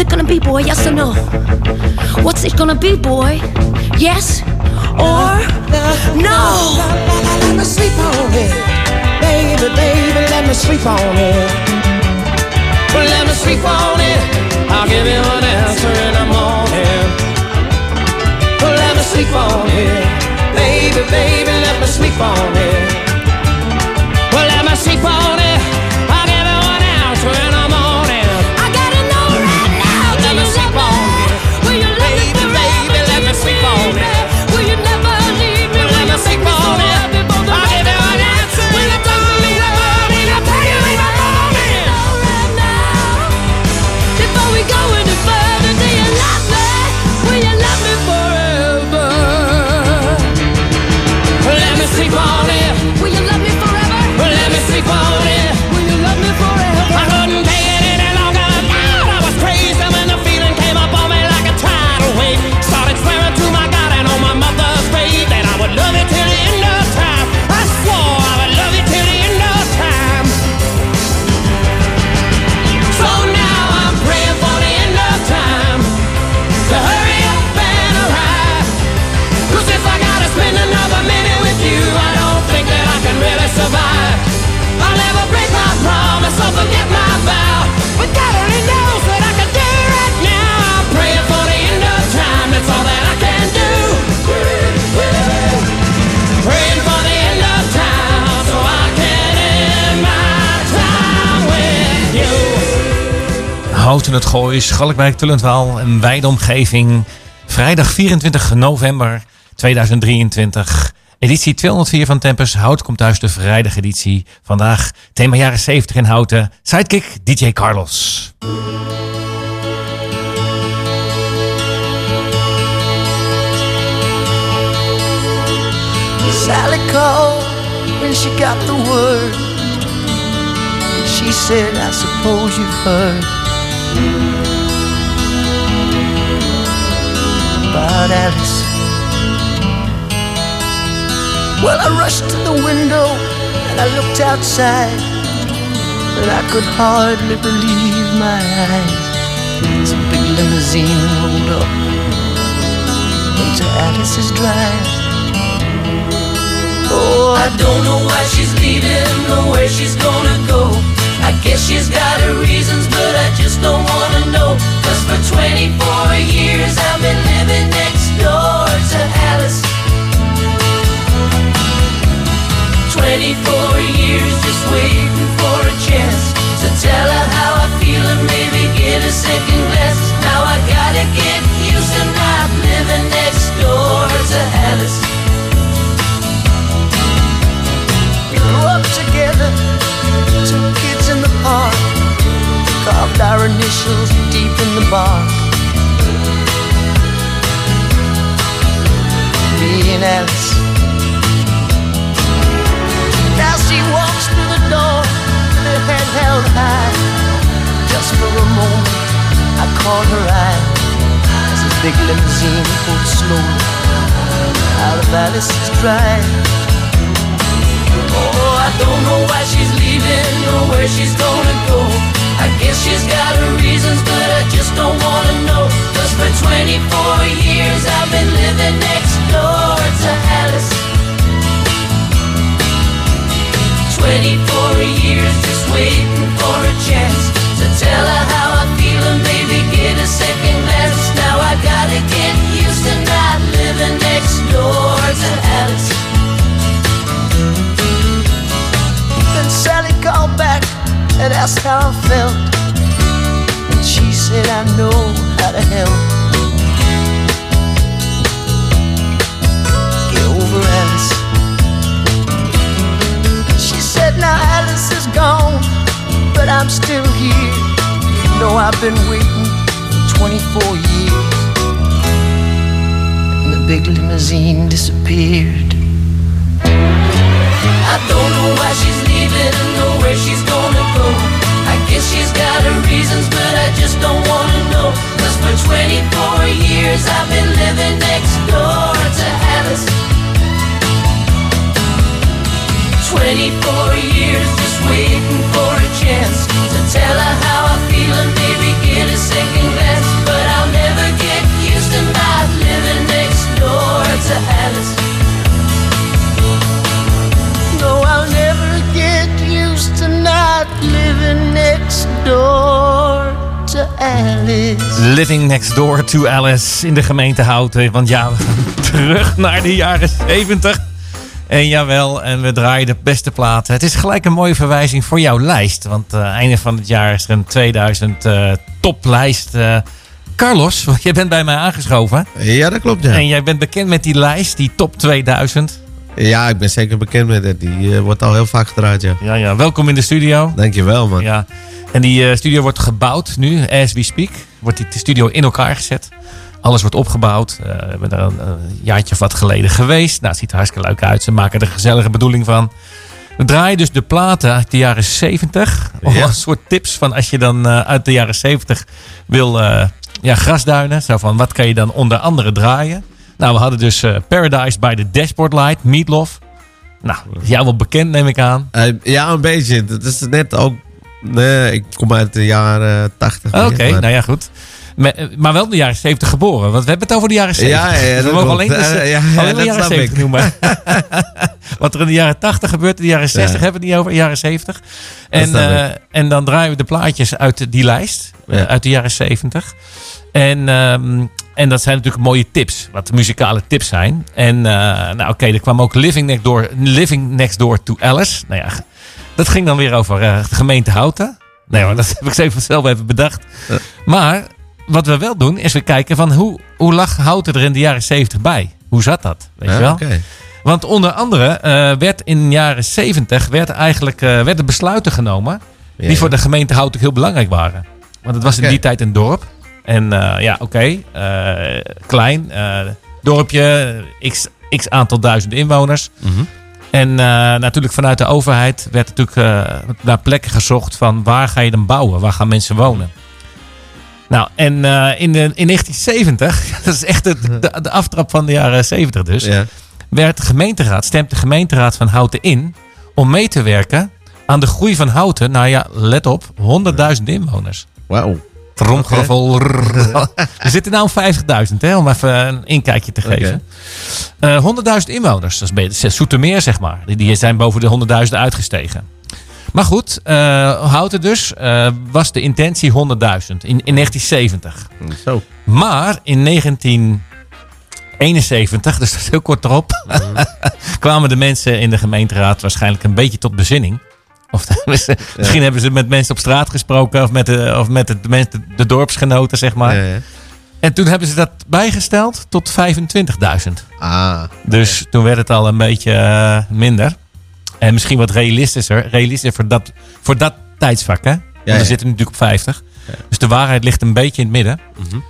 What's it gonna be, boy? Yes or no? What's it gonna be, boy? Yes or no? Let me sleep on it. Baby, baby, let me sleep on it. Let me sleep on it. I'll give you an answer in the morning. Let me sleep on it. Baby, baby, let me sleep on it. Well, let me sleep on Houten het Gooi, Schalkwijk, Tullentwaal en wijde omgeving. Vrijdag 24 november 2023. Editie 204 van Tempus. Hout komt thuis de vrijdageditie. Vandaag thema jaren 70 in Houten. Sidekick DJ Carlos. She about Alice. Well, I rushed to the window and I looked outside, and I could hardly believe my eyes. As a big limousine rolled up into Alice's drive. Oh, I don't know why she's leaving or where she's gonna go. Guess she's got her reasons, but I just don't wanna know. Cause for 24 years I've been living next door to Alice. 24 years just waiting for a chance to tell her how I feel and maybe get a second glance. Now I gotta get used to not living next door to Alice. Grew up together, in the park, carved our initials deep in the bark. Me and Alice. Now she walks through the door with her head held high. Just for a moment, I caught her eye as a big limousine pulled slowly out of Alice's drive. Oh, I don't know why she's leaving or where she's gonna go. I guess she's got her reasons, but I just don't wanna know. Cause for 24 years I've been living next door to Alice. 24 years just waiting for a chance to tell her how I feel and maybe get a second glance. Now I gotta get used to not living next door to Alice. And asked how I felt. And she said, I know how to help. Get over Alice. She said, Now Alice is gone, but I'm still here. You know I've been waiting for 24 years. And the big limousine disappeared. I don't know why she's leaving and know where she's reasons, but I just don't wanna know. Cause for 24 years I've been living next door to Alice. 24 years just waiting for a chance to tell her how I feel and maybe get a second glance. But I'll never get used to not living next door to Alice. Alice. Living next door to Alice in de gemeente Houten. Want ja, we gaan terug naar de jaren 70. En jawel, en we draaien de beste platen. Het is gelijk een mooie verwijzing voor jouw lijst. Want uh, einde van het jaar is er een 2000 uh, toplijst. Uh, Carlos, jij bent bij mij aangeschoven. Ja, dat klopt. Ja. En jij bent bekend met die lijst, die top 2000. Ja, ik ben zeker bekend met het. Die uh, wordt al heel vaak gedraaid, ja. Ja, ja. Welkom in de studio. Dankjewel, man. Ja. En die uh, studio wordt gebouwd nu, as we speak. Wordt die studio in elkaar gezet. Alles wordt opgebouwd. Uh, we hebben er een, een, jaartje of wat geleden geweest. Nou, het ziet er hartstikke leuk uit. Ze maken er een gezellige bedoeling van. We draaien dus de platen uit de jaren 70. Of ja. een soort tips van als je dan uit de jaren 70 wil ja, grasduinen. Zo van, wat kan je dan onder andere draaien? Nou, we hadden dus uh, Paradise by the Dashboard Light, Meatloaf. Nou, jou wel bekend neem ik aan. Uh, ja, een beetje. Dat is net ook... Nee, ik kom uit de jaren 80. Oké, okay, nou ja, goed. Maar, maar, wel de jaren 70 geboren. Want we hebben het over de jaren 70. Ja, ja, we mogen alleen de, uh, ja, alleen de jaren 70 noemen. Wat er in de jaren 80 gebeurt, in de jaren 60 ja. hebben we het niet over, de jaren 70. En, uh, en dan draaien we de plaatjes uit die lijst, uit de jaren 70. En, um, en dat zijn natuurlijk mooie tips, wat muzikale tips zijn. En uh, nou oké, okay, er kwam ook Living Next, Door, Living Next Door to Alice. Nou ja, dat ging dan weer over uh, de gemeente Houten. Nee hoor, dat heb ik zelf even bedacht. Ja. Maar wat we wel doen, is we kijken van hoe, hoe lag Houten er in de jaren 70 bij? Hoe zat dat? Weet ja, je wel? Okay. Want onder andere uh, werd in de jaren 70 werd eigenlijk, werden besluiten genomen die voor de gemeente Houten heel belangrijk waren. Want het was okay. in die tijd een dorp. En uh, ja, oké, okay, uh, klein uh, dorpje, x, x aantal duizend inwoners. Mhm. Mm -hmm. En natuurlijk vanuit de overheid werd natuurlijk naar plekken gezocht van waar ga je dan bouwen? Waar gaan mensen wonen? Nou, en in, de, in 1970, dat is echt de, de, de, aftrap van de jaren 70 dus, ja. werd de gemeenteraad, stemt de gemeenteraad van Houten in om mee te werken aan de groei van Houten. Nou ja, let op, 100.000 inwoners. Wauw. Tromgeroffel. We zitten nou op 50.000, hè, om even een inkijkje te geven. Okay. Uh, 100.000 inwoners, dat is beter. Zoetermeer, zeg maar. Die zijn boven de 100.000 uitgestegen. Maar goed, uh, Houten dus, uh, was de intentie 100.000 in, in 1970. Zo. Maar in 1971, dus dat is heel kort erop, mm. kwamen de mensen in de gemeenteraad waarschijnlijk een beetje tot bezinning. Of misschien ja. hebben ze met mensen op straat gesproken of met de, of met de, de, de dorpsgenoten, zeg maar. Ja, ja. En toen hebben ze dat bijgesteld tot 25.000. Ah. Dus toen werd het al een beetje uh, minder. En misschien wat realistischer. Realistischer voor dat, voor dat tijdsvak, hè? Want we zitten natuurlijk op 50. Dus de waarheid ligt een beetje in het midden. Mm -hmm.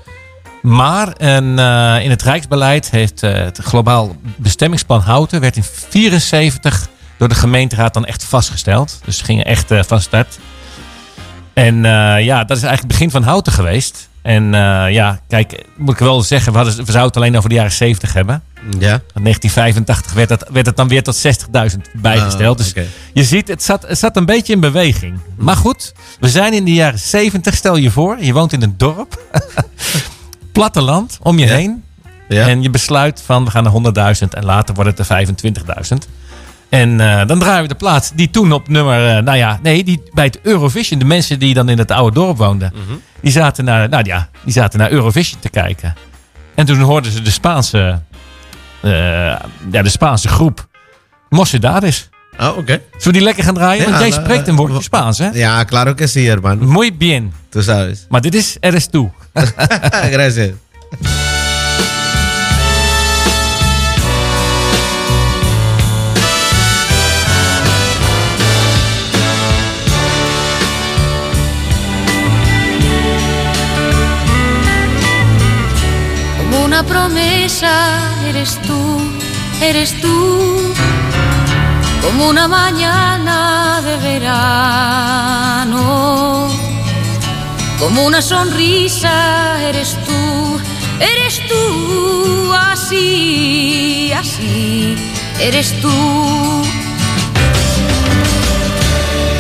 Maar en, uh, in het Rijksbeleid heeft uh, het globaal bestemmingsplan Houten... werd in 74 door de gemeenteraad dan echt vastgesteld. Dus ze gingen echt uh, van start. En uh, ja, dat is eigenlijk het begin van Houten geweest. En uh, ja, kijk, moet ik wel zeggen, we, hadden, we zouden het alleen over de jaren 70 hebben. Ja. In 1985 werd het, werd het dan weer tot 60.000 bijgesteld. Ah, dus okay. je ziet, het zat, het zat een beetje in beweging. Maar goed, we zijn in de jaren 70. Stel je voor, je woont in een dorp. Platteland, om je Ja. heen. Ja. En je besluit van, we gaan naar 100.000 en later wordt het er 25.000. En eh, dan draaien we de plaats die toen op nummer, eh, nou ja, nee, die bij het Eurovision, de mensen die dan in het oude dorp woonden, Mhm. die, zaten naar, nou ja, die zaten naar Eurovision te kijken. En toen hoorden ze de Spaanse, eh, ja, de Spaanse groep Mocedades. Oh, oké. Zullen we die lekker gaan draaien? Want jij spreekt een woordje Spaans, hè? Ja, claro que sí, hermano. Muy bien. Tú sabes. Maar dit is Eres tú. Gracias. promesa eres tú, eres tú, como una mañana de verano, como una sonrisa eres tú, eres tú, así, así, eres tú.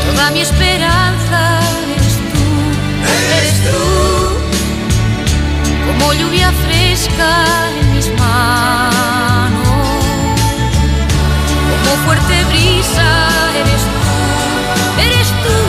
Toda mi esperanza eres tú, eres tú, como lluvia fresca en mis manos. Como fuerte brisa eres tú, eres tú.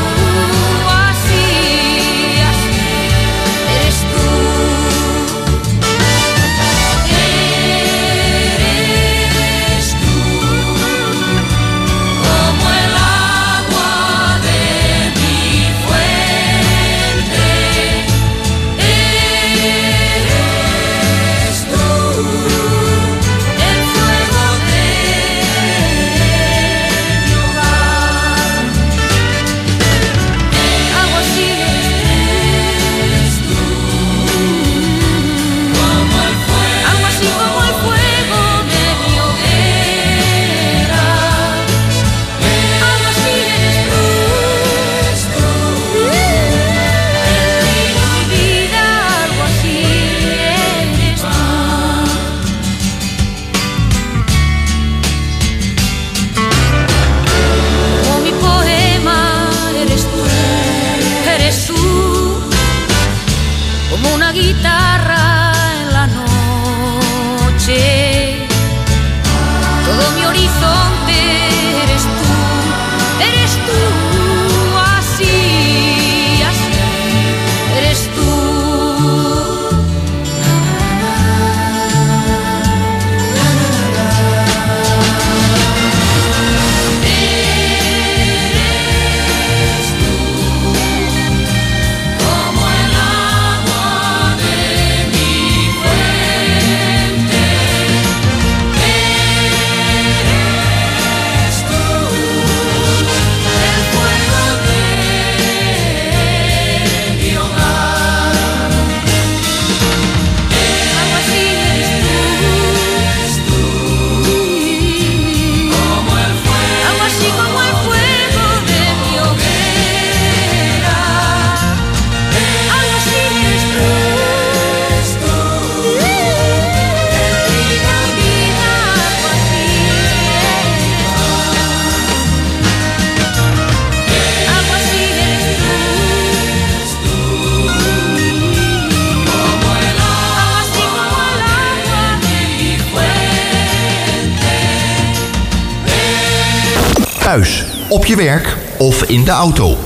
Op je werk of in de auto.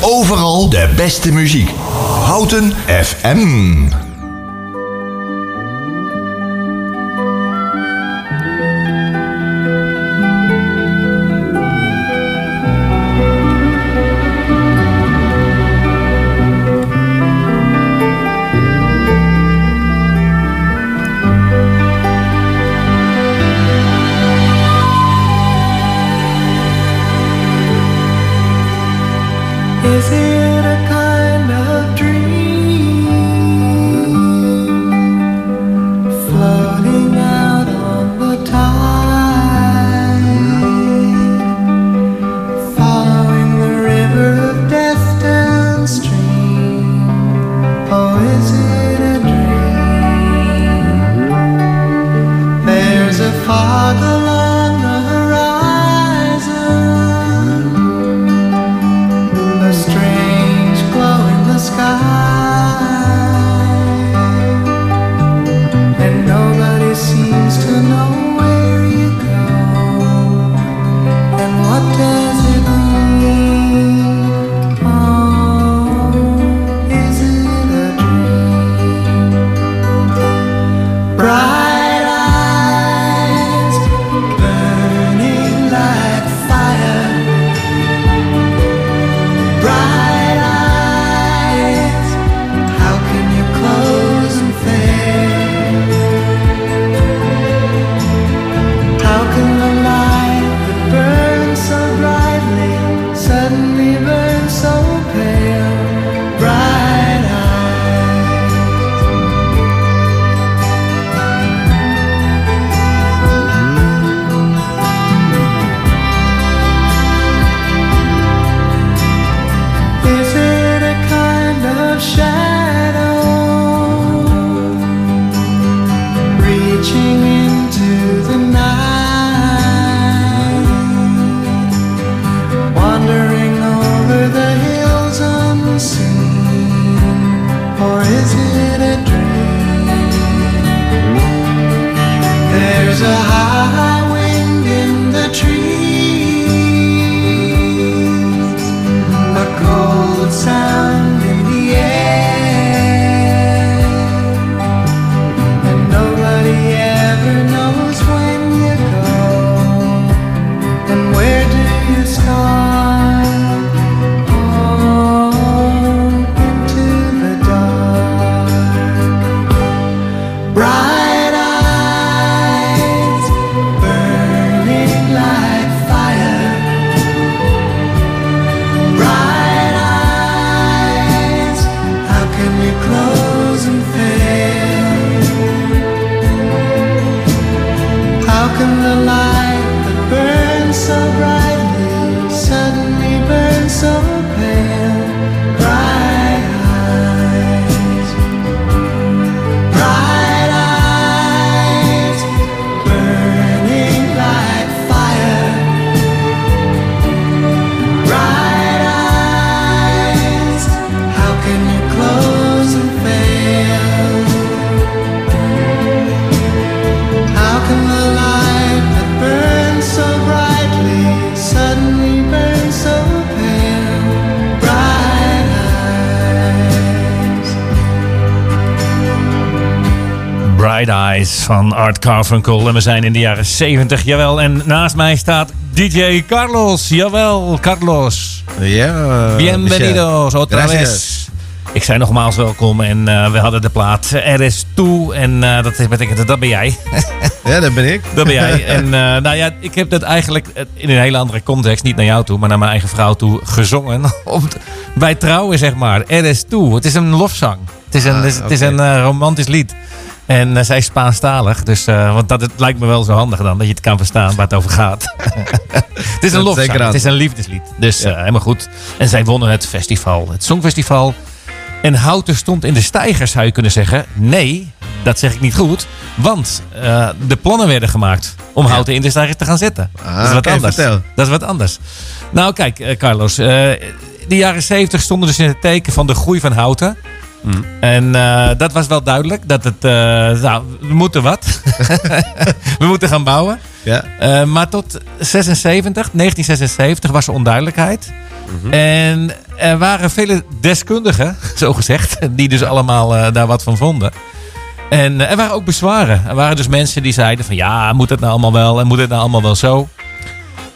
Overal de beste muziek. Houten FM. Van Art Carfunkel. En we zijn in de jaren 70, jawel. En naast mij staat DJ Carlos. Jawel, Carlos. Ja. Bienvenidos otra Gracias. vez. Ik zei nogmaals welkom en eh, we hadden de plaat RS2 en eh, dat betekent dat ben jij. Ja, dat ben ik. Dat ben jij. En eh, nou ja, ik heb dat eigenlijk in een hele andere context, niet naar jou toe, maar naar mijn eigen vrouw toe, gezongen. Op, bij trouwen, zeg maar. RS2. Het is een lofzang. Het is een, Ah, het is, het is een romantisch lied. En eh, zij is Spaanstalig, dus eh, want dat het lijkt me wel zo handig dan, dat je het kan verstaan waar het over gaat. het is een lofzang, het is een liefdeslied. Dus eh, helemaal goed. En zij wonnen het festival, het Songfestival. En Houten stond in de stijgers, zou je kunnen zeggen. Nee, dat zeg ik niet goed. Want de plannen werden gemaakt om Houten in de stijgers te gaan zetten. Ah, dat is wat anders. vertel. Dat is wat anders. Nou, kijk, Carlos. de jaren 70 stonden dus in het teken van de groei van Houten. Hmm. En eh, dat was wel duidelijk. Dat het, eh, nou, we moeten wat. we moeten gaan bouwen. Ja. Eh, maar tot 76, 1976 was er onduidelijkheid. Mhm. En er waren vele deskundigen, zo gezegd, die dus allemaal daar wat van vonden. En er waren ook bezwaren. Er waren dus mensen die zeiden van ja, moet het nou allemaal wel en moet het nou allemaal wel zo?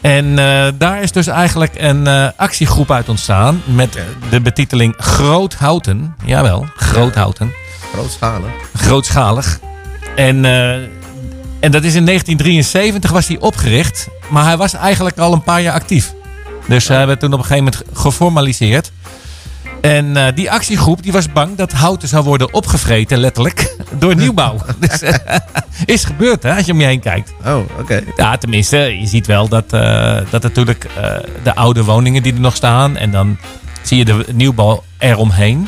En eh, daar is dus eigenlijk een eh, actiegroep uit ontstaan met de betiteling Groothouten. Jawel, Groothouten Grootschalig. grootschalig. En, eh, en dat is in 1973 was hij opgericht. Maar hij was eigenlijk al een paar jaar actief. Dus hij werd toen op een gegeven moment geformaliseerd. En eh, die actiegroep die was bang dat houten zou worden opgevreten, letterlijk, door nieuwbouw. dus, eh, is gebeurd, hè, als je om je heen kijkt. Oh, oké. Ja, tenminste, je ziet wel dat, eh, dat natuurlijk de oude woningen die er nog staan. En dan zie je de nieuwbouw eromheen.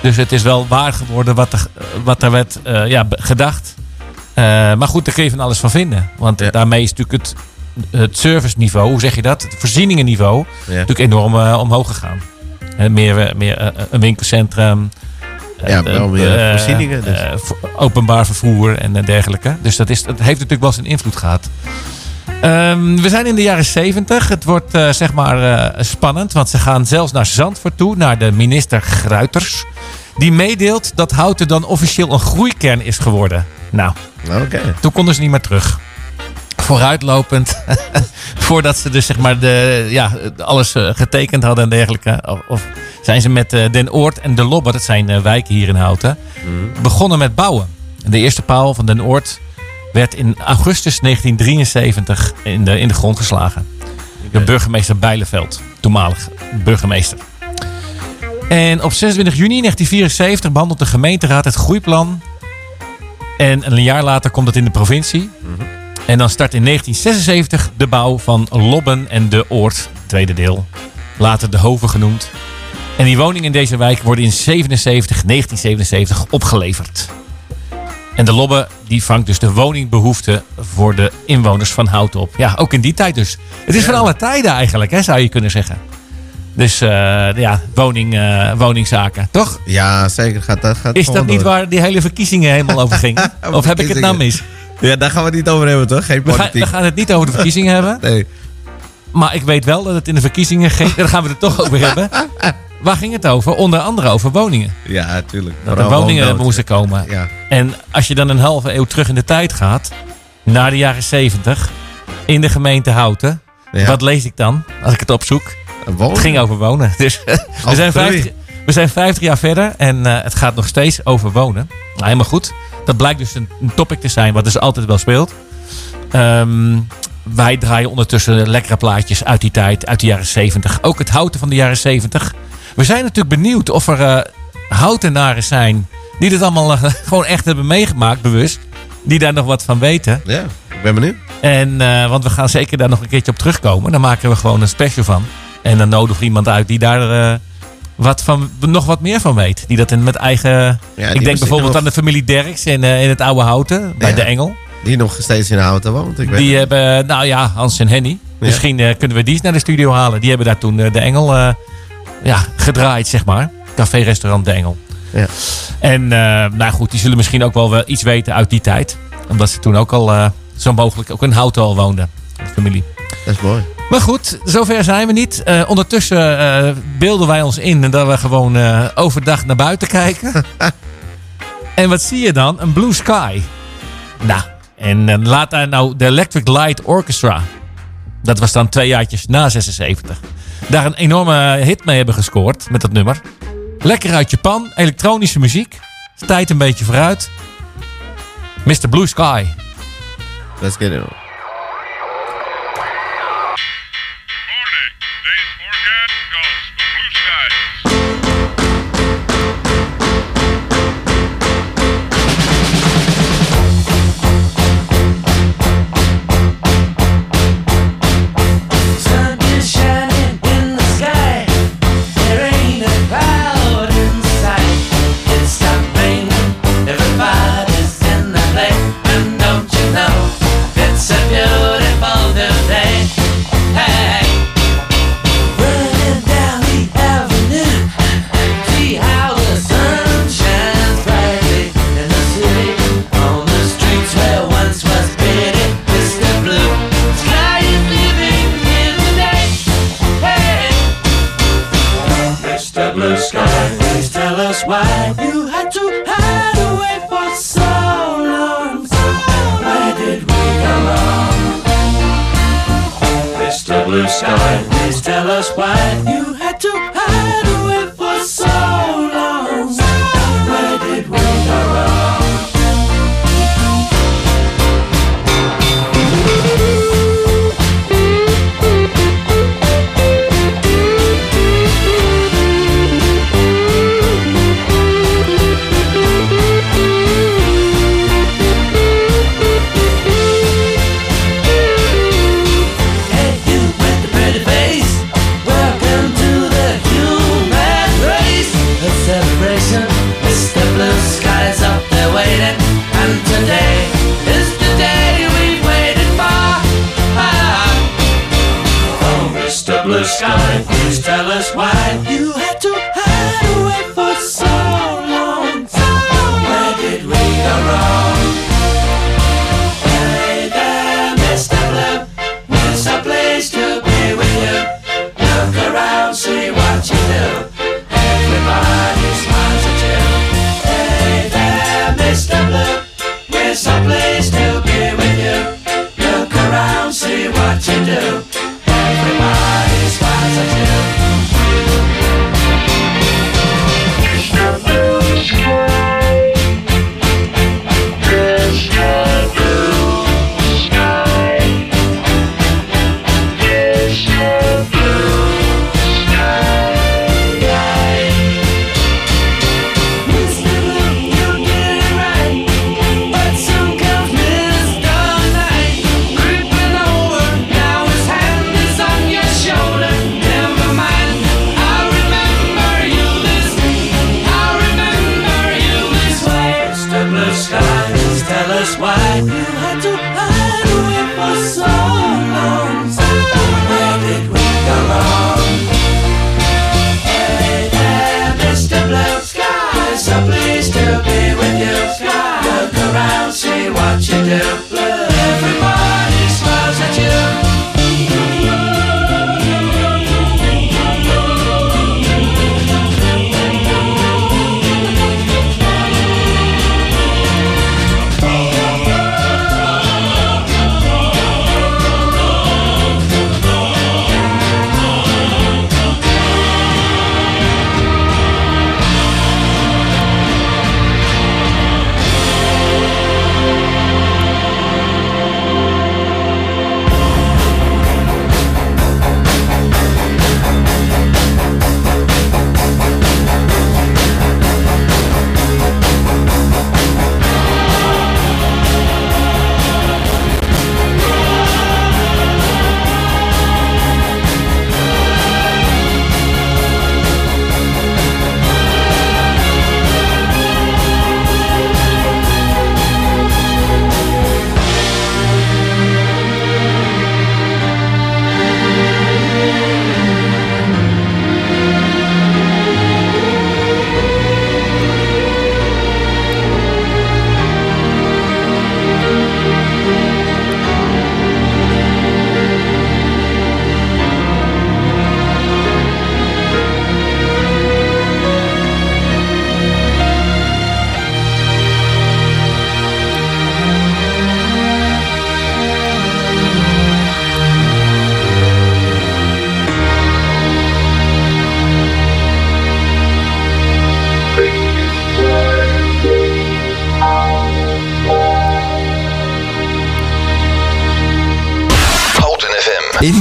Dus het is wel waar geworden wat er, wat er werd ja, gedacht. Maar goed, daar kun je van alles van vinden. Want Ja. daarmee is natuurlijk het, het serviceniveau, hoe zeg je dat? Het voorzieningenniveau Ja. natuurlijk enorm omhoog gegaan. Meer eh, meer eh, een winkelcentrum. Ja, eh, wel meer eh, voorzieningen dus. eh, openbaar vervoer en eh, dergelijke. Dus dat, is, dat heeft natuurlijk wel zijn invloed gehad. Ehm, we zijn in de jaren 70. Het wordt eh, zeg maar eh, spannend, want ze gaan zelfs naar Zandvoort toe, naar de minister Gruiters. Die meedeelt dat Houten dan officieel een groeikern is geworden. Nou, Oké. toen konden ze niet meer terug. Vooruitlopend, voordat ze dus zeg maar de, ja, alles eh, getekend hadden en dergelijke. Of, of zijn ze met eh, Den Oort en De Lobber, dat zijn eh, wijken hier in Houten, begonnen met bouwen. De eerste paal van Den Oort werd in augustus 1973 in de, in de grond geslagen. De burgemeester Bijleveld, toenmalig burgemeester. En op 26 juni 1974 behandelt de gemeenteraad het groeiplan. En een jaar later komt het in de provincie. En dan start in 1976 de bouw van Lobben en de Oort, tweede deel. Later de Hoven genoemd. En die woningen in deze wijk worden in 77, 1977 opgeleverd. En de Lobbe die vangt dus de woningbehoeften voor de inwoners van Houten op. Ja, ook in die tijd dus. Het is van alle tijden eigenlijk, hè, zou je kunnen zeggen. Dus eh, ja, woning, eh, woningzaken, toch? Ja, zeker. Gaat, dat gaat Is dat niet door. waar die hele verkiezingen helemaal over gingen? Of heb ik het nou mis? Ja, daar gaan we het niet over hebben, toch? Geen We gaan, politiek. we gaan het niet over de verkiezingen hebben. Nee. Maar ik weet wel dat het in de verkiezingen ging. Daar gaan we het toch over hebben. Waar ging het over? Onder andere over woningen. Ja, tuurlijk. Dat er woningen moesten komen. Ja. En als je dan een halve eeuw terug in de tijd gaat, naar de jaren 70, in de gemeente Houten. Ja. Wat lees ik dan als ik het opzoek? Wonen. Het ging over wonen. Dus we, zijn groei. 50, we zijn 50 jaar verder en eh, het gaat nog steeds over wonen. Nou, helemaal goed. Dat blijkt dus een, een topic te zijn wat dus altijd wel speelt. Ehm, wij draaien ondertussen lekkere plaatjes uit die tijd, uit de jaren 70. Ook het houten van de jaren 70. We zijn natuurlijk benieuwd of er eh, houtenaren zijn die dit allemaal eh, gewoon echt hebben meegemaakt, bewust. Die daar nog wat van weten. Ja, ik ben benieuwd. En, eh, want we gaan zeker daar nog een keertje op terugkomen. Dan maken we gewoon een special van. En dan nodigen we iemand uit die daar wat van, nog wat meer van weet. Die dat in, met eigen... ik denk bijvoorbeeld nog- aan de familie Derks in, eh, in het oude Houten. Bij Ja. de Engel. Die nog steeds in Houten woont. Ik weet Die het. hebben, nou ja, Hans en Henny. Misschien eh, kunnen we die eens naar de studio halen. Die hebben daar toen eh, de Engel ja, gedraaid, zeg maar. Café-restaurant De Engel. Ja. En nou goed, die zullen misschien ook wel wel iets weten uit die tijd. Omdat ze toen ook al zo mogelijk ook in Houten al woonden. De familie. Dat is mooi. Maar goed, zover zijn we niet. Eh, ondertussen eh, beelden wij ons in en dat we gewoon eh, overdag naar buiten kijken. en wat zie je dan? Een blue sky. Nou, en laat daar nou de Electric Light Orchestra. Dat was dan twee jaartjes na 76. Daar een enorme hit mee hebben gescoord met dat nummer. Lekker uit Japan, elektronische muziek. Tijd een beetje vooruit. Mr. Blue Sky. Let's get it on. quiet.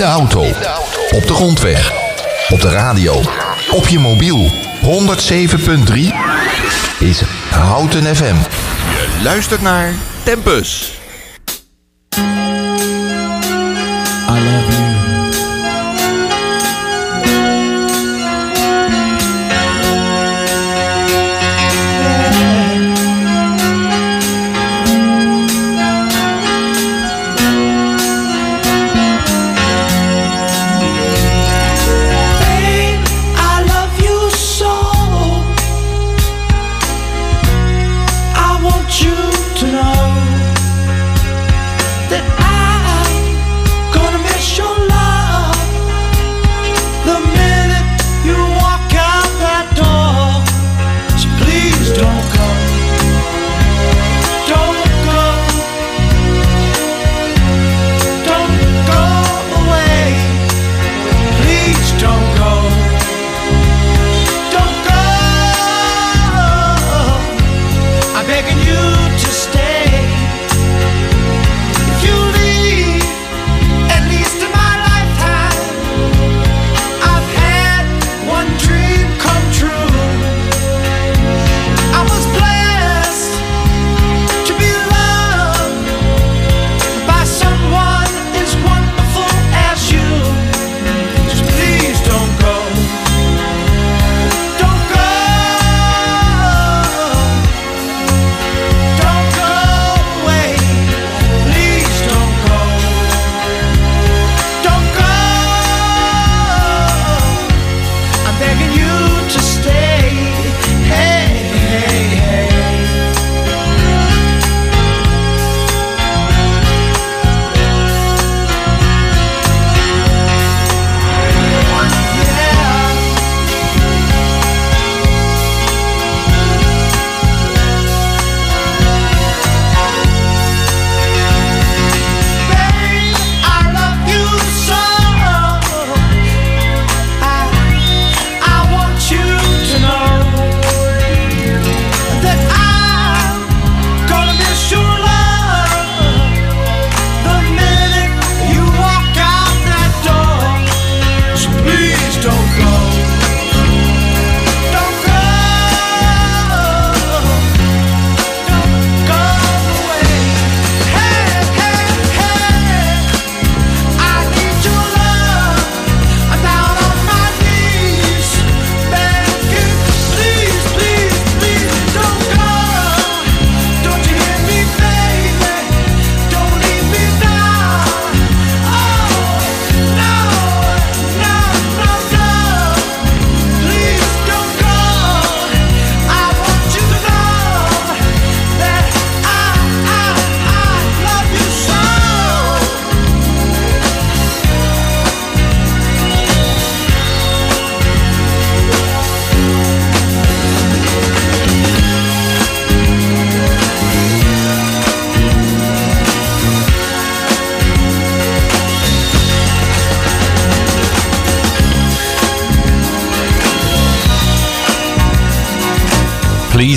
Auto, op de grondweg, op de radio, op je mobiel. 107.3 is Houten FM. Je luistert naar Tempus.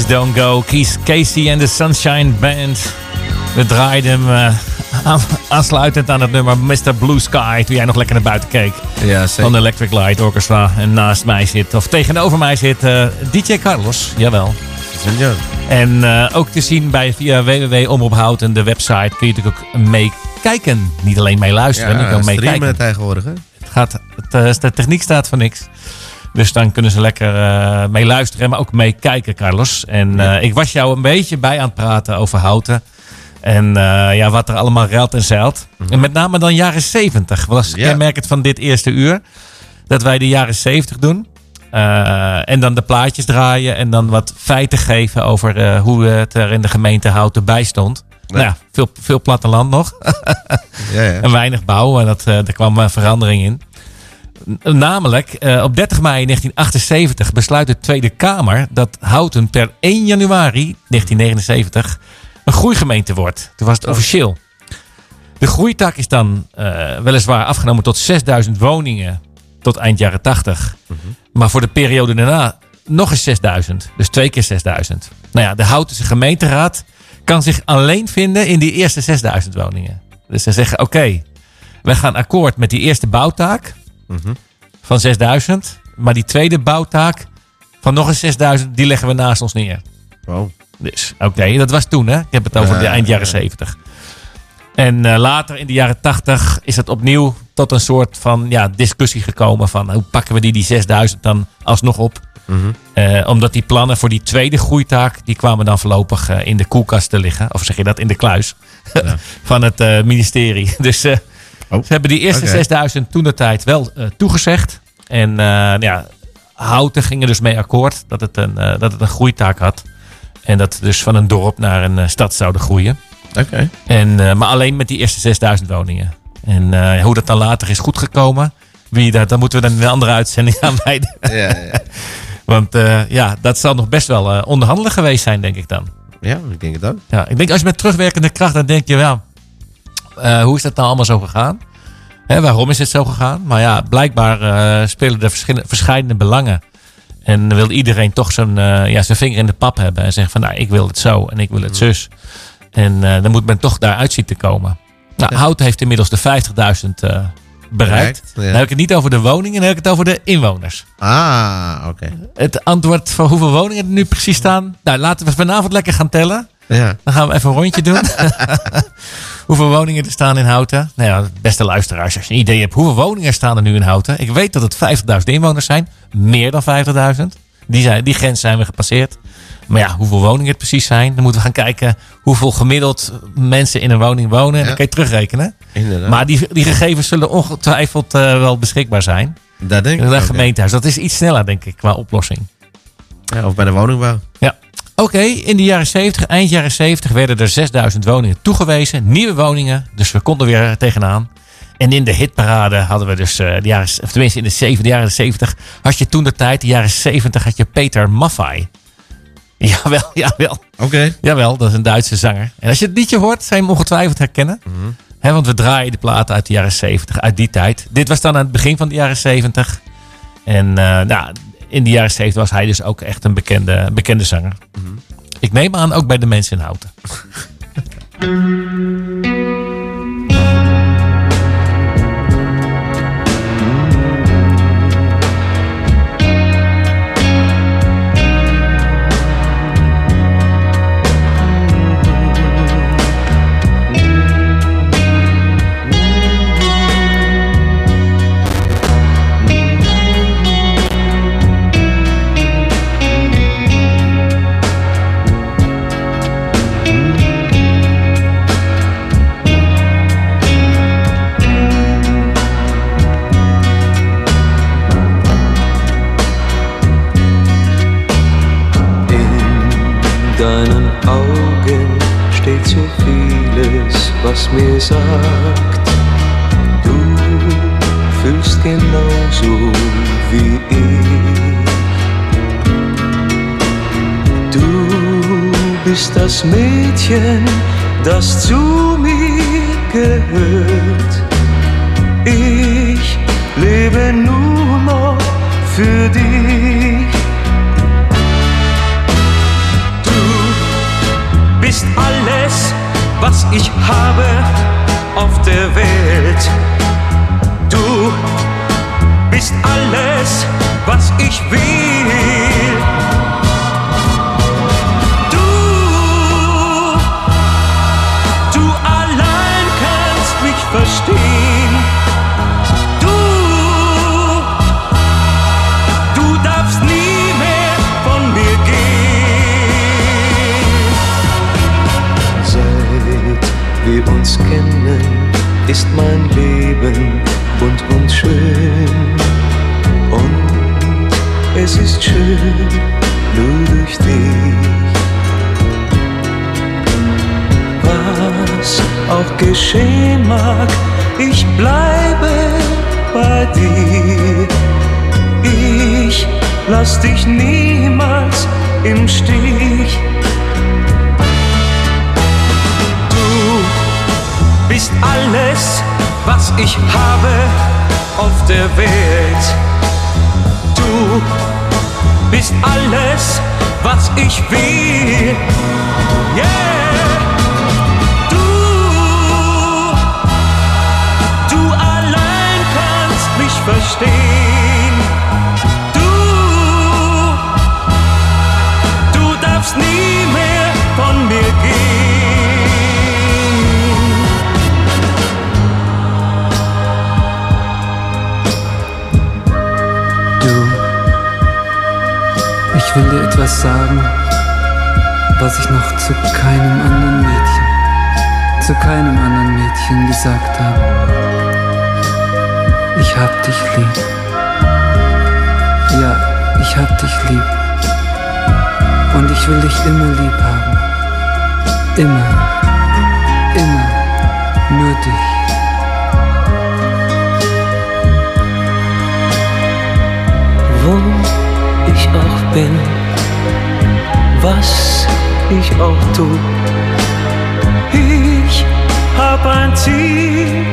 Please Don't Go. Kies Casey en de Sunshine Band. We draaiden hem eh, aan- aansluitend aan het nummer Mr. Blue Sky. Toen jij nog lekker naar buiten keek. Ja, Van de Electric Light Orchestra. En naast mij zit, of tegenover mij zit, eh, DJ Carlos. Jawel. Ja. En eh, ook te zien bij via www.omroephouten, de website, kun je natuurlijk ook meekijken. Niet alleen mee luisteren, maar Ja, ook streamen meekijken. tegenwoordig, hè? Het gaat, het, de techniek staat voor niks. Dus dan kunnen ze lekker eh mee luisteren, maar ook meekijken, Carlos. En eh, ik was jou een beetje bij aan het praten over houten. En eh, ja, wat er allemaal ruilt en zeilt. En met name dan jaren 70 was Ja. kenmerkend van dit eerste uur. Dat wij de jaren 70 doen. En dan de plaatjes draaien en dan wat feiten geven over hoe het er in de gemeente Houten bij stond. Nou ja, veel, veel platteland nog. Ja, ja. En weinig bouw. En dat, er kwam verandering in. Namelijk, eh, op 30 mei 1978 besluit de Tweede Kamer dat Houten per 1 januari 1979 een groeigemeente wordt. Toen was het officieel. De groeitak is dan eh, weliswaar afgenomen tot 6000 woningen tot eind jaren 80. Maar voor de periode daarna nog eens 6000. Dus twee keer 6000. Nou ja, de Houtense gemeenteraad kan zich alleen vinden in die eerste 6000 woningen. Dus ze zeggen, oké, wij gaan akkoord met die eerste bouwtaak Van 6000. Maar die tweede bouwtaak van nog eens 6000, die leggen we naast ons neer. Oh. Dus oké, dat was toen hè. Ik heb het over Ja, de eind ja, jaren ja. 70. En eh, later in de jaren 80 is het opnieuw tot een soort van ja, discussie gekomen van hoe pakken we die, die 6000 dan alsnog op. Mhm. Eh, omdat die plannen voor die tweede groeitaak, die kwamen dan voorlopig eh, in de koelkast te liggen. Of zeg je dat, in de kluis van het ministerie. Dus Oh. ze hebben die eerste Oké. 6000 toen de tijd wel eh, toegezegd. En eh, ja, Houten ging er dus mee akkoord dat het, een, eh, dat het een groeitaak had. En dat dus van een dorp naar een stad zouden groeien. Oké. En, maar alleen met die eerste 6000 woningen. En hoe dat dan later is goedgekomen, wie dat, dan moeten we dan een andere uitzending aan wijden. Ja, ja. Want ja, dat zal nog best wel onderhandelen geweest zijn, denk ik dan. ja, ik denk het ook. Ja, ik denk als je met terugwerkende kracht, dan denk je, ja, eh, hoe is dat nou allemaal zo gegaan? Hè, waarom is het zo gegaan? Maar ja, blijkbaar eh, spelen er verschillende, verschillende belangen. En wil iedereen toch zijn, eh, ja, zijn vinger in de pap hebben. En zeggen van, nou, ik wil het zo en ik wil het zus. En dan moet men toch daaruit zien te komen. Nou, Hout heeft inmiddels de 50.000 eh, bereikt. Bereikt, ja. Dan heb ik het niet over de woningen, dan heb ik het over de inwoners. Ah, oké. Het antwoord van hoeveel woningen er nu precies staan. Nou, laten we vanavond lekker gaan tellen. Ja. Dan gaan we even een rondje doen. hoeveel woningen er staan in Houten? Nou ja, beste luisteraars, als je een idee hebt, hoeveel woningen staan er nu in Houten? Ik weet dat het 50.000 inwoners zijn. Meer dan 50.000. Die, zijn, die grens zijn we gepasseerd. Maar ja, hoeveel woningen het precies zijn. Dan moeten we gaan kijken hoeveel gemiddeld mensen in een woning wonen. En dan kan je terugrekenen. Inderdaad. Maar die, die gegevens zullen ongetwijfeld eh, wel beschikbaar zijn. dat denk ik ja. gemeentehuis. Dat is iets sneller, denk ik, qua oplossing. Ja, of bij de woningbouw. Ja. Oké, in de jaren 70, eind jaren 70 werden er 6000 woningen toegewezen. Nieuwe woningen, dus we konden weer tegenaan. En in de hitparade hadden we dus, eh, de jaren, of tenminste in de, zeven, de jaren 70, had je toen de tijd, de jaren 70, had je Peter Maffay. Jawel, jawel. Oké. Jawel, dat is een Duitse zanger. En als je het liedje hoort, zou je hem ongetwijfeld herkennen. Hè, want we draaien de platen uit de jaren 70, uit die tijd. Dit was dan aan het begin van de jaren 70. En eh, nou, in de jaren 70 was hij dus ook echt een bekende, bekende zanger. Ik neem aan ook bij de mensen in Houten. Augen steht so vieles, was mir sagt, du fühlst genauso wie ich. Du bist das Mädchen, das zu mir gehört. Ich lebe nur noch für dich. Was ich habe auf der Welt. Du bist alles, was ich will. Du, allein kannst mich verstehen. Kennen, ist mein Leben bunt und schön. Und es ist schön nur durch dich. Was auch geschehen mag, ich bleibe bei dir. Ich lass dich niemals im Stich. bist alles, was ich habe auf der Welt. Du bist alles, was ich will. Yeah. Du, du allein kannst mich verstehen. Ich will dir etwas sagen, was ich noch zu keinem anderen Mädchen, zu keinem anderen Mädchen gesagt habe. Ich hab dich lieb. Ja, ich hab dich lieb. Und ich will dich immer lieb haben. Immer. Immer. Nur dich. Wo bin, was ich auch tu, ich hab ein Ziel.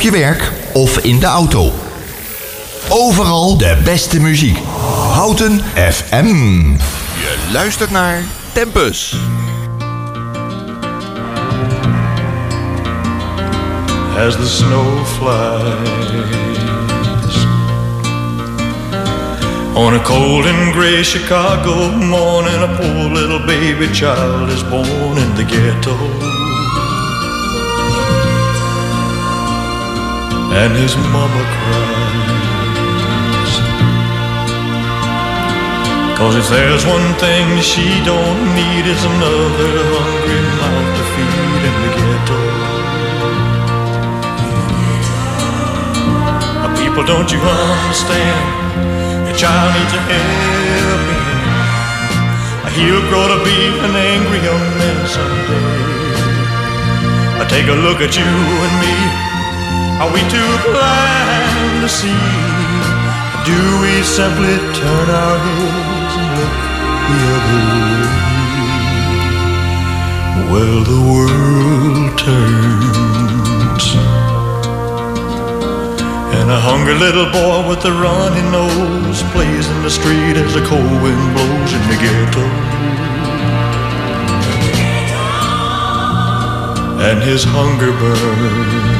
Op je werk of in de auto. Overal de beste muziek. Houten FM. Je luistert naar Tempus. as the snow flies. On a cold and gray Chicago morning, a poor little baby child is born in the ghetto. And his mama cries. Cause if there's one thing she don't need is another hungry mouth to feed in the ghetto. People, don't you understand? Your child needs a helping hand. He'll grow to be an angry young man someday. I take a look at you and me. Are we too blind to see? Do we simply turn our heads and look the other way? Well, the world turns. And a hungry little boy with a runny nose plays in the street as the cold wind blows in the ghetto. And his hunger burns.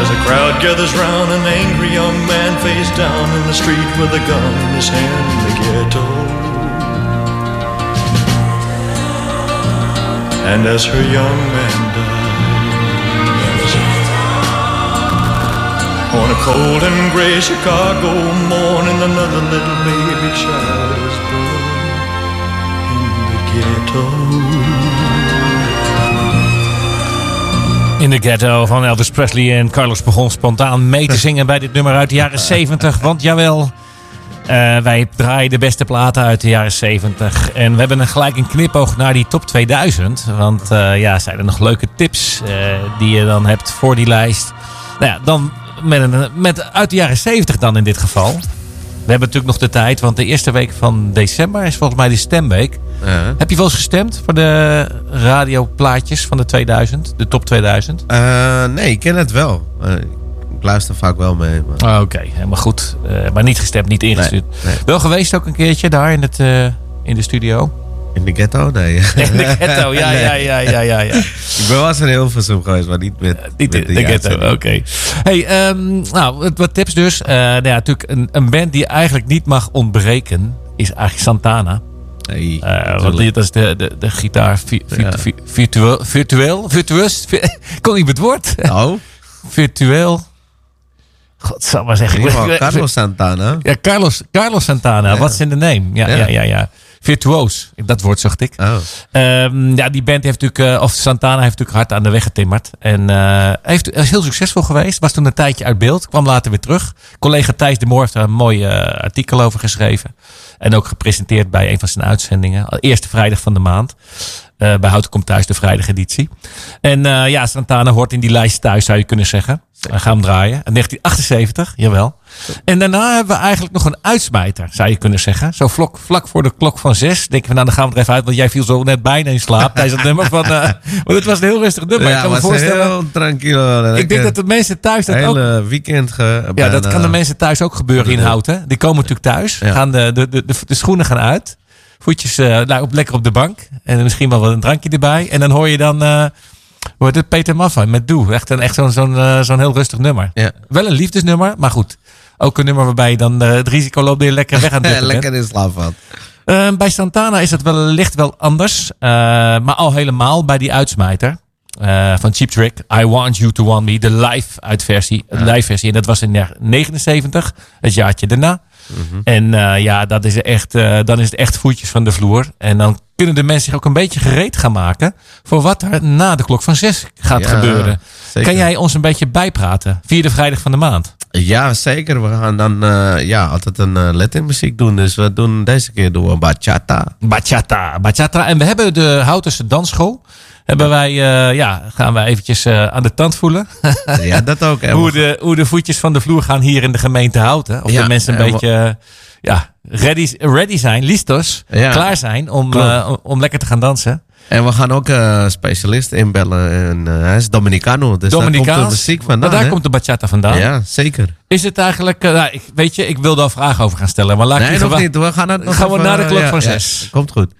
As a crowd gathers round, an angry young man face down in the street with a gun in his hand in the ghetto. And as her young man dies, On a cold and gray Chicago morning, another little baby child is born in the ghetto. In de ghetto van Elvis Presley en Carlos begon spontaan mee te zingen bij dit nummer uit de jaren 70. Want jawel, Eh, wij draaien de beste platen uit de jaren 70. En we hebben gelijk een knipoog naar die top 2000. Want eh, ja, zijn er nog leuke tips eh, die je dan hebt voor die lijst? Nou ja, dan met, een, met uit de jaren 70 dan in dit geval. We hebben natuurlijk nog de tijd, want de eerste week van december is volgens mij de stemweek. Heb je wel eens gestemd voor de radioplaatjes van de 2000, de top 2000? Eh, nee, ik ken het wel. Eh, ik luister vaak wel mee. Maar... Ah, Oké, helemaal goed. Eh, maar niet gestemd, niet ingestuurd. nee. Wel geweest ook een keertje daar in, het, in de studio? In de ghetto? Nee. In de ghetto, ja, Nee. ja, ja, ja, ja. ja. Ik ben wel eens in Hilversum geweest, maar niet met, Niet met in de ghetto, oké. Hey, ehm, nou, wat, wat tips dus. Eh, nou ja, natuurlijk een, een band die eigenlijk niet mag ontbreken is eigenlijk Santana. Nee, Eh, want natuurlijk. die- dat is de, de, de gitaar vi- vi- Ja. vi- virtueel, virtueel, virtueus, kon niet met het woord. Oh, Virtueel. God, zal maar zeggen. Carlos Santana. Ja, Carlos, Carlos Santana. Ja. What's in the name? Ja, ja, Ja. ja. Virtuoos. Dat woord zocht ik. Oh. Ehm, ja, die band heeft natuurlijk, eh, of Santana heeft natuurlijk hard aan de weg getimmerd. En eh, heeft, is heel succesvol geweest. Was toen een tijdje uit beeld. Kwam later weer terug. Collega Thijs de Moor heeft daar een mooi eh, artikel over geschreven. En ook gepresenteerd bij een van zijn uitzendingen. Eerste vrijdag van de maand. Eh, bij Houten komt thuis de vrijdageditie. En eh, ja, Santana hoort in die lijst thuis, zou je kunnen zeggen. We gaan hem draaien. In 1978, jawel. En daarna hebben we eigenlijk nog een uitsmijter, zou je kunnen zeggen. Zo vlak, vlak voor de klok van zes. Denken we, nou dan gaan we er even uit. Want jij viel zo net bijna in slaap tijdens het nummer van... eh, want het was een heel rustig nummer. ik Ja, kan me voorstellen... heel tranquilo. Ik denk dat de mensen thuis dat ook... hele weekend ge, Ja, dat kan de mensen thuis ook gebeuren in Houten. Die komen natuurlijk thuis. Ja. Gaan de, de, de, de schoenen gaan uit. Voetjes eh, nou, op, lekker op de bank. En misschien wel wat een drankje erbij. En dan hoor je dan... eh wordt het Peter Maffa met Doe. Echt, een, echt zo'n zo'n eh, zo'n heel rustig nummer. Ja. Wel een liefdesnummer, maar goed. Ook een nummer waarbij je dan eh, het risico loopt dat je lekker weg aan het. Lekker in slaap valt. Eh, bij Santana is het wellicht wel anders. eh, maar al helemaal bij die uitsmijter. eh, van Cheap Trick. I Want You To Want Me. De live uitversie. De live versie. En dat was in 1979. Het jaartje daarna. En eh, ja, dat is echt, eh, dan is het echt voetjes van de vloer. En dan kunnen de mensen zich ook een beetje gereed gaan maken. Voor wat er na de klok van zes gaat Ja, gebeuren. zeker. Kan jij ons een beetje bijpraten? Vierde vrijdag van de maand. Ja, zeker. We gaan dan eh, ja, altijd een uh, Latin muziek doen. Dus we doen deze keer doen we bachata. Bachata, bachata. En we hebben de Houtense dansschool. Hebben wij, eh, ja, gaan wij eventjes eh, aan de tand voelen. Ja, dat ook. Hoe, we- de, hoe de voetjes van de vloer gaan hier in de gemeente Houten. Of Ja, de mensen een en we- beetje eh, ja, ready, ready zijn, listos, Ja. klaar zijn om, eh, om- lekker te gaan dansen. En we gaan ook eh specialist inbellen. En, eh, hij is Dominicano. Dus daar komt de Dominicaans. muziek Maar vandaan. daar hè? komt de bachata vandaan. Ja, zeker. Is het eigenlijk, nou, ik, weet je, ik wil daar vragen over gaan stellen. Maar laat Nee, nog niet. We gaan het nog Gaan we even, na de klok ja, van ja, zes. komt goed.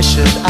should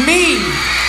me.